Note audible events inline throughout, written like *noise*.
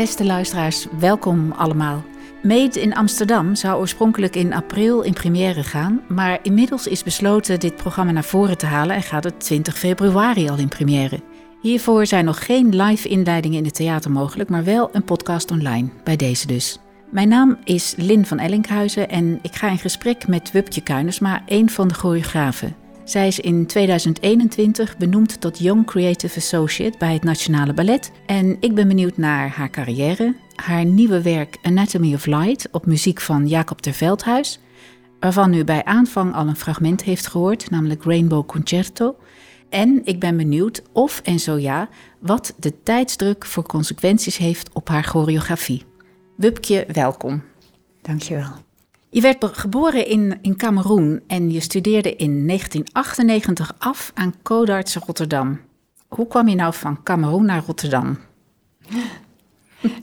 Beste luisteraars, welkom allemaal. Made in Amsterdam zou oorspronkelijk in april in première gaan, maar inmiddels is besloten dit programma naar voren te halen en gaat het 20 februari al in première. Hiervoor zijn nog geen live inleidingen in het theater mogelijk, maar wel een podcast online, bij deze dus. Mijn naam is Lin van Ellinkhuizen en ik ga in gesprek met Wupje Kuinersma, een van de choreografen. Zij is in 2021 benoemd tot Young Creative Associate bij het Nationale Ballet. En ik ben benieuwd naar haar carrière, haar nieuwe werk Anatomy of Light op muziek van Jacob ter Veldhuis, waarvan u bij aanvang al een fragment heeft gehoord, namelijk Rainbow Concerto. En ik ben benieuwd of en zo ja, wat de tijdsdruk voor consequenties heeft op haar choreografie. Wupke, welkom. Dankjewel. Je werd geboren in, in Cameroen en je studeerde in 1998 af aan Codarts Rotterdam. Hoe kwam je nou van Cameroen naar Rotterdam?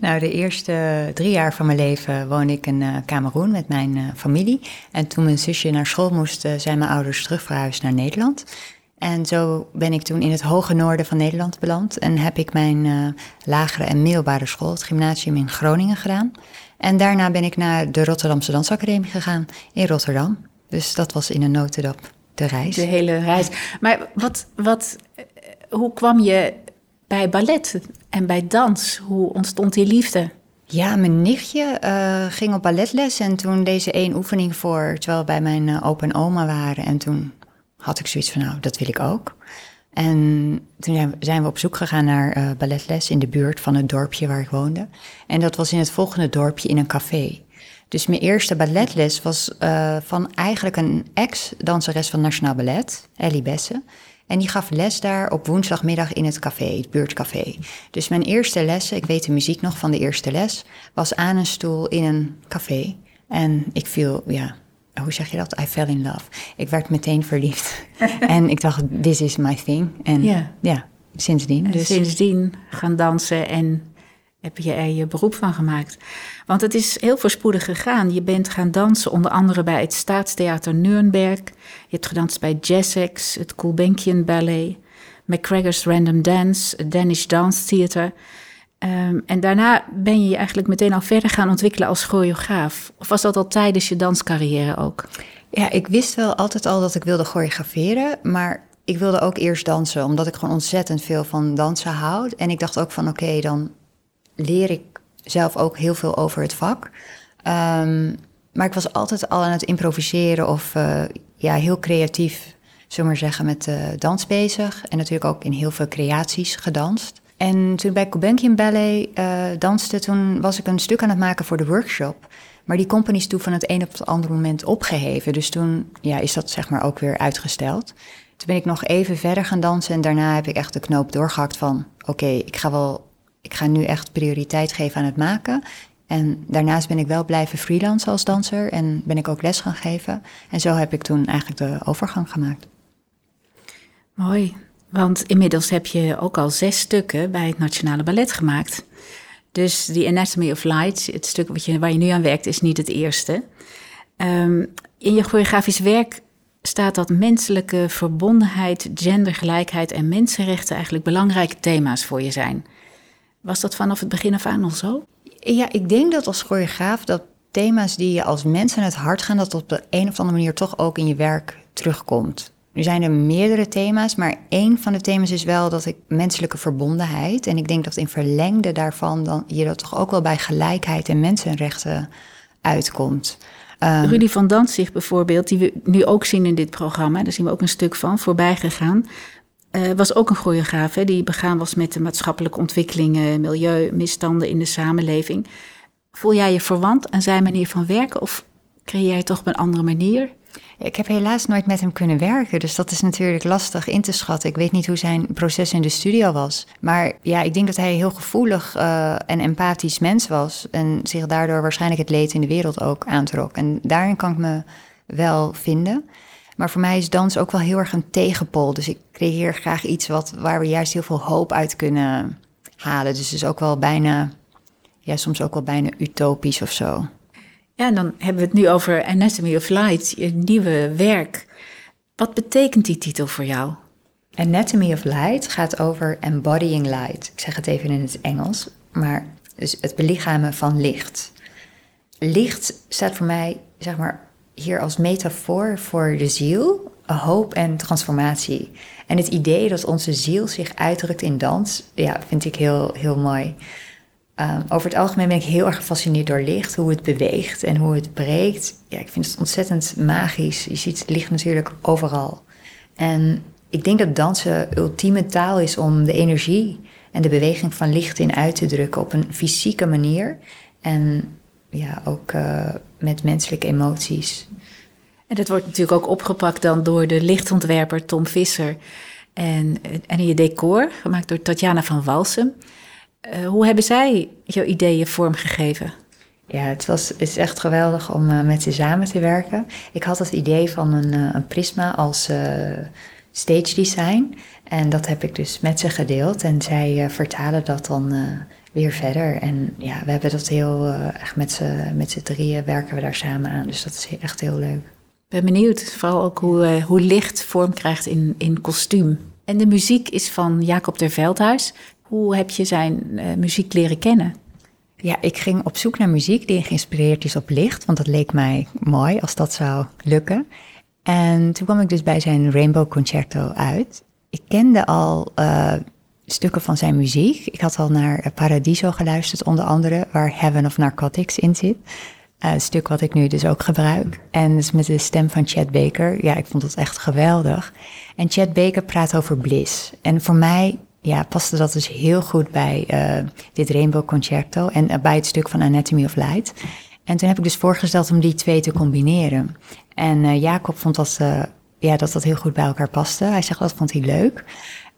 Nou, de eerste drie jaar van mijn leven woonde ik in uh, Cameroen met mijn uh, familie. En toen mijn zusje naar school moest, uh, zijn mijn ouders terugverhuisd naar Nederland. En zo ben ik toen in het hoge noorden van Nederland beland. En heb ik mijn lagere en middelbare school, het gymnasium in Groningen, gedaan. En daarna ben ik naar de Rotterdamse Dansacademie gegaan in Rotterdam. Dus dat was in een notendop de reis. De hele reis. Maar wat, wat, hoe kwam je bij ballet en bij dans? Hoe ontstond die liefde? Ja, mijn nichtje uh, ging op balletles en toen deze één oefening voor, terwijl we bij mijn uh, opa en oma waren. En toen had ik zoiets van, nou, dat wil ik ook. En toen zijn we op zoek gegaan naar uh, balletles in de buurt van het dorpje waar ik woonde. En dat was in het volgende dorpje in een café. Dus mijn eerste balletles was uh, van eigenlijk een ex-danseres van Nationaal Ballet, Ellie Besse. En die gaf les daar op woensdagmiddag in het café, het buurtcafé. Dus mijn eerste lessen, ik weet de muziek nog van de eerste les, was aan een stoel in een café. En ik viel, ja, hoe zeg je dat? I fell in love. Ik werd meteen verliefd. *laughs* en ik dacht, this is my thing. En ja, ja sindsdien. Dus. Sindsdien gaan dansen en heb je er je beroep van gemaakt. Want het is heel voorspoedig gegaan. Je bent gaan dansen onder andere bij het Staatstheater Nuremberg. Je hebt gedanst bij Jessex, het Gulbenkian Ballet, McGregor's Random Dance, het Danish Dance Theater. Um, en daarna ben je je eigenlijk meteen al verder gaan ontwikkelen als choreograaf. Of was dat al tijdens je danscarrière ook? Ja, ik wist wel altijd al dat ik wilde choreograferen, maar ik wilde ook eerst dansen, omdat ik gewoon ontzettend veel van dansen houd. En ik dacht ook van oké, dan leer ik zelf ook heel veel over het vak. Um, maar ik was altijd al aan het improviseren of uh, ja, heel creatief, zullen maar zeggen, met uh, dans bezig. En natuurlijk ook in heel veel creaties gedanst. En toen bij Gulbenkian Ballet uh, danste, toen was ik een stuk aan het maken voor de workshop. Maar die company is toen van het een op het andere moment opgeheven. Dus toen ja, is dat zeg maar ook weer uitgesteld. Toen ben ik nog even verder gaan dansen en daarna heb ik echt de knoop doorgehakt van... oké, ik ga wel, ik ga nu echt prioriteit geven aan het maken. En daarnaast ben ik wel blijven freelancen als danser en ben ik ook les gaan geven. En zo heb ik toen eigenlijk de overgang gemaakt. Mooi. Want inmiddels heb je ook al zes stukken bij het Nationale Ballet gemaakt. Dus die Anatomy of Light, het stuk wat je, waar je nu aan werkt, is niet het eerste. Um, in je choreografisch werk staat dat menselijke verbondenheid, gendergelijkheid en mensenrechten eigenlijk belangrijke thema's voor je zijn. Was dat vanaf het begin af aan al zo? Ja, ik denk dat als choreograaf dat thema's die je als mens aan het hart gaan, dat op de een of andere manier toch ook in je werk terugkomt. Nu zijn er meerdere thema's, maar één van de thema's is wel dat ik menselijke verbondenheid. En ik denk dat in verlengde daarvan dan je dat toch ook wel bij gelijkheid en mensenrechten uitkomt. Um, Rudy van Dantzig bijvoorbeeld, die we nu ook zien in dit programma, daar zien we ook een stuk van voorbij gegaan. Uh, was ook een choreograaf hè, die begaan was met de maatschappelijke ontwikkelingen, milieu, misstanden in de samenleving. Voel jij je verwant aan zijn manier van werken of creëer je toch op een andere manier? Ik heb helaas nooit met hem kunnen werken, dus dat is natuurlijk lastig in te schatten. Ik weet niet hoe zijn proces in de studio was. Maar ja, ik denk dat hij een heel gevoelig uh, en empathisch mens was. En zich daardoor waarschijnlijk het leed in de wereld ook aantrok. En daarin kan ik me wel vinden. Maar voor mij is dans ook wel heel erg een tegenpol. Dus ik creëer graag iets wat, waar we juist heel veel hoop uit kunnen halen. Dus het is ook wel bijna, ja, soms ook wel bijna utopisch of zo. Ja, en dan hebben we het nu over Anatomy of Light, je nieuwe werk. Wat betekent die titel voor jou? Anatomy of Light gaat over embodying light. Ik zeg het even in het Engels, maar Dus het belichamen van licht. Licht staat voor mij, zeg maar, hier als metafoor voor de ziel, hoop en transformatie. En het idee dat onze ziel zich uitdrukt in dans, ja, vind ik heel, heel mooi. Um, over het algemeen ben ik heel erg gefascineerd door licht, hoe het beweegt en hoe het breekt. Ja, ik vind het ontzettend magisch. Je ziet licht natuurlijk overal. En ik denk dat dansen ultieme taal is om de energie en de beweging van licht in uit te drukken op een fysieke manier. En ja, ook uh, met menselijke emoties. En dat wordt natuurlijk ook opgepakt dan door de lichtontwerper Tom Visser. En, en in je decor, gemaakt door Tatjana van Walsem. Uh, hoe hebben zij jouw ideeën vormgegeven? Ja, het, was, het is echt geweldig om uh, met ze samen te werken. Ik had het idee van een, uh, een prisma als stage design. En dat heb ik dus met ze gedeeld. En zij vertalen dat dan weer verder. En ja, we hebben dat heel, echt met z'n met drieën werken we daar samen aan. Dus dat is echt heel leuk. Ik ben benieuwd, vooral ook hoe, hoe licht vorm krijgt in, in kostuum. En de muziek is van Jacob der Veldhuis. Hoe heb je zijn uh, muziek leren kennen? Ja, ik ging op zoek naar muziek die geïnspireerd is op licht, want dat leek mij mooi als dat zou lukken. En toen kwam ik dus bij zijn Rainbow Concerto uit. Ik kende al uh, stukken van zijn muziek. Ik had al naar Paradiso geluisterd, onder andere, waar Heaven of Narcotics in zit. Uh, stuk wat ik nu dus ook gebruik. En dus met de stem van Chad Baker. Ja, ik vond het echt geweldig. En Chad Baker praat over bliss. En voor mij ja, paste dat dus heel goed bij uh, dit Rainbow Concerto en uh, bij het stuk van Anatomy of Light. En toen heb ik dus voorgesteld om die twee te combineren. En Jacob vond dat, ja, dat dat heel goed bij elkaar paste. Hij zegt dat vond hij leuk.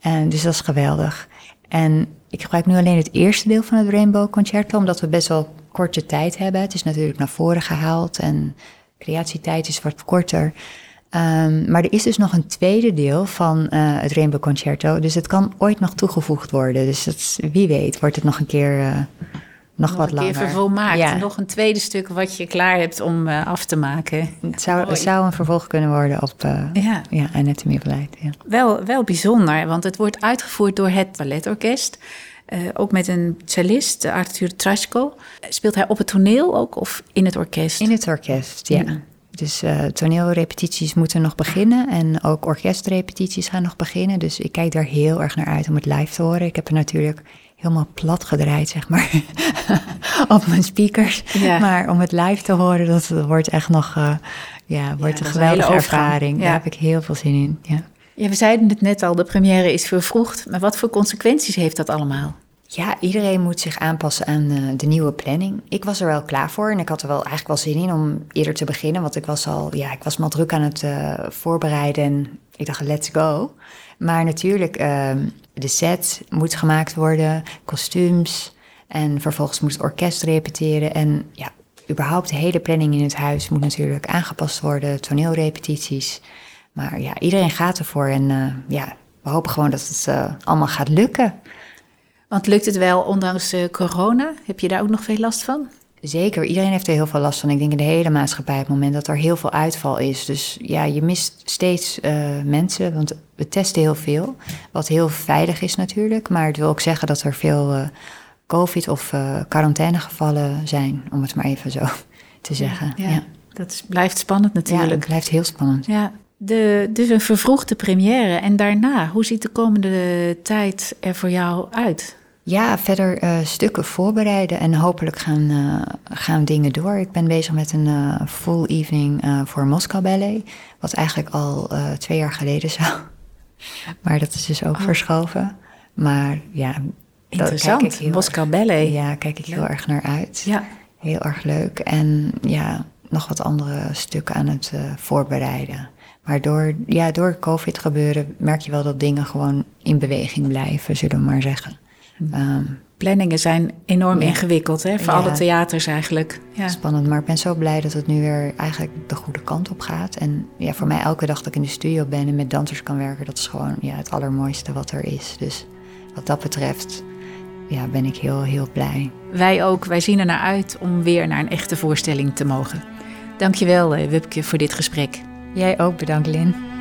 En dus dat is geweldig. En ik gebruik nu alleen het eerste deel van het Rainbow Concerto, omdat we best wel korte tijd hebben. Het is natuurlijk naar voren gehaald en creatietijd is wat korter. Um, maar er is dus nog een tweede deel van uh, het Rainbow Concerto. Dus het kan ooit nog toegevoegd worden. Dus wie weet wordt het nog een keer uh, nog, nog, wat een langer. keer vervolmaakt. Ja. Nog een tweede stuk wat je klaar hebt om uh, af te maken. Het zou, het zou een vervolg kunnen worden op ja. Ja, of Light. Ja. Wel, wel bijzonder, want het wordt uitgevoerd door het balletorkest. Uh, ook met een cellist, Arthur Traschko. Speelt hij op het toneel ook of in het orkest? In het orkest, ja. ja. Dus uh, toneelrepetities moeten nog beginnen en ook orkestrepetities gaan nog beginnen. Dus ik kijk daar heel erg naar uit om het live te horen. Ik heb er natuurlijk helemaal plat gedraaid, zeg maar, *laughs* op mijn speakers. Ja. Maar om het live te horen, dat, wordt echt nog uh, ja, wordt ja, een geweldige een ervaring. Ja. Daar heb ik heel veel zin in. Ja. ja, we zeiden het net al, de première is vervroegd. Maar wat voor consequenties heeft dat allemaal? Ja, iedereen moet zich aanpassen aan uh, de nieuwe planning. Ik was er wel klaar voor en ik had er wel eigenlijk wel zin in om eerder te beginnen. Want ik was al, ja, ik was me al druk aan het uh, voorbereiden en ik dacht, let's go. Maar natuurlijk, uh, de set moet gemaakt worden, kostuums en vervolgens moet het orkest repeteren. En ja, überhaupt de hele planning in het huis moet natuurlijk aangepast worden, toneelrepetities. Maar ja, iedereen gaat ervoor en uh, ja, we hopen gewoon dat het allemaal gaat lukken. Want lukt het wel ondanks uh, corona? Heb je daar ook nog veel last van? Zeker, iedereen heeft er heel veel last van. Ik denk in de hele maatschappij op het moment dat er heel veel uitval is. Dus ja, je mist steeds uh, mensen, want we testen heel veel. Wat heel veilig is natuurlijk. Maar het wil ook zeggen dat er veel uh, COVID- of quarantainegevallen zijn, om het maar even zo te zeggen. Ja, ja. dat is, blijft spannend natuurlijk. Ja, het blijft heel spannend. Ja, de, dus een vervroegde première. En daarna, hoe ziet de komende tijd er voor jou uit? Ja, verder uh, stukken voorbereiden en hopelijk gaan, uh, gaan dingen door. Ik ben bezig met een uh, full evening voor Moskou Ballet, wat eigenlijk al twee jaar geleden *laughs* zou. Maar dat is dus ook oh. verschoven. Maar ja, interessant. Kijk Moskou Ballet. Ja, kijk ik heel erg naar uit. Ja. Heel erg leuk. En ja, nog wat andere stukken aan het voorbereiden. Maar door, ja, door COVID gebeuren merk je wel dat dingen gewoon in beweging blijven, zullen we maar zeggen. Um, Planningen zijn enorm ingewikkeld, hè? voor alle theaters eigenlijk. Ja. Spannend, maar ik ben zo blij dat het nu weer eigenlijk de goede kant op gaat. En ja, voor mij elke dag dat ik in de studio ben en met dansers kan werken, dat is gewoon ja, het allermooiste wat er is. Dus wat dat betreft ja, ben ik heel, heel blij. Wij ook, wij zien er naar uit om weer naar een echte voorstelling te mogen. Dankjewel, eh, Wupke, voor dit gesprek. Jij ook, bedankt Lin.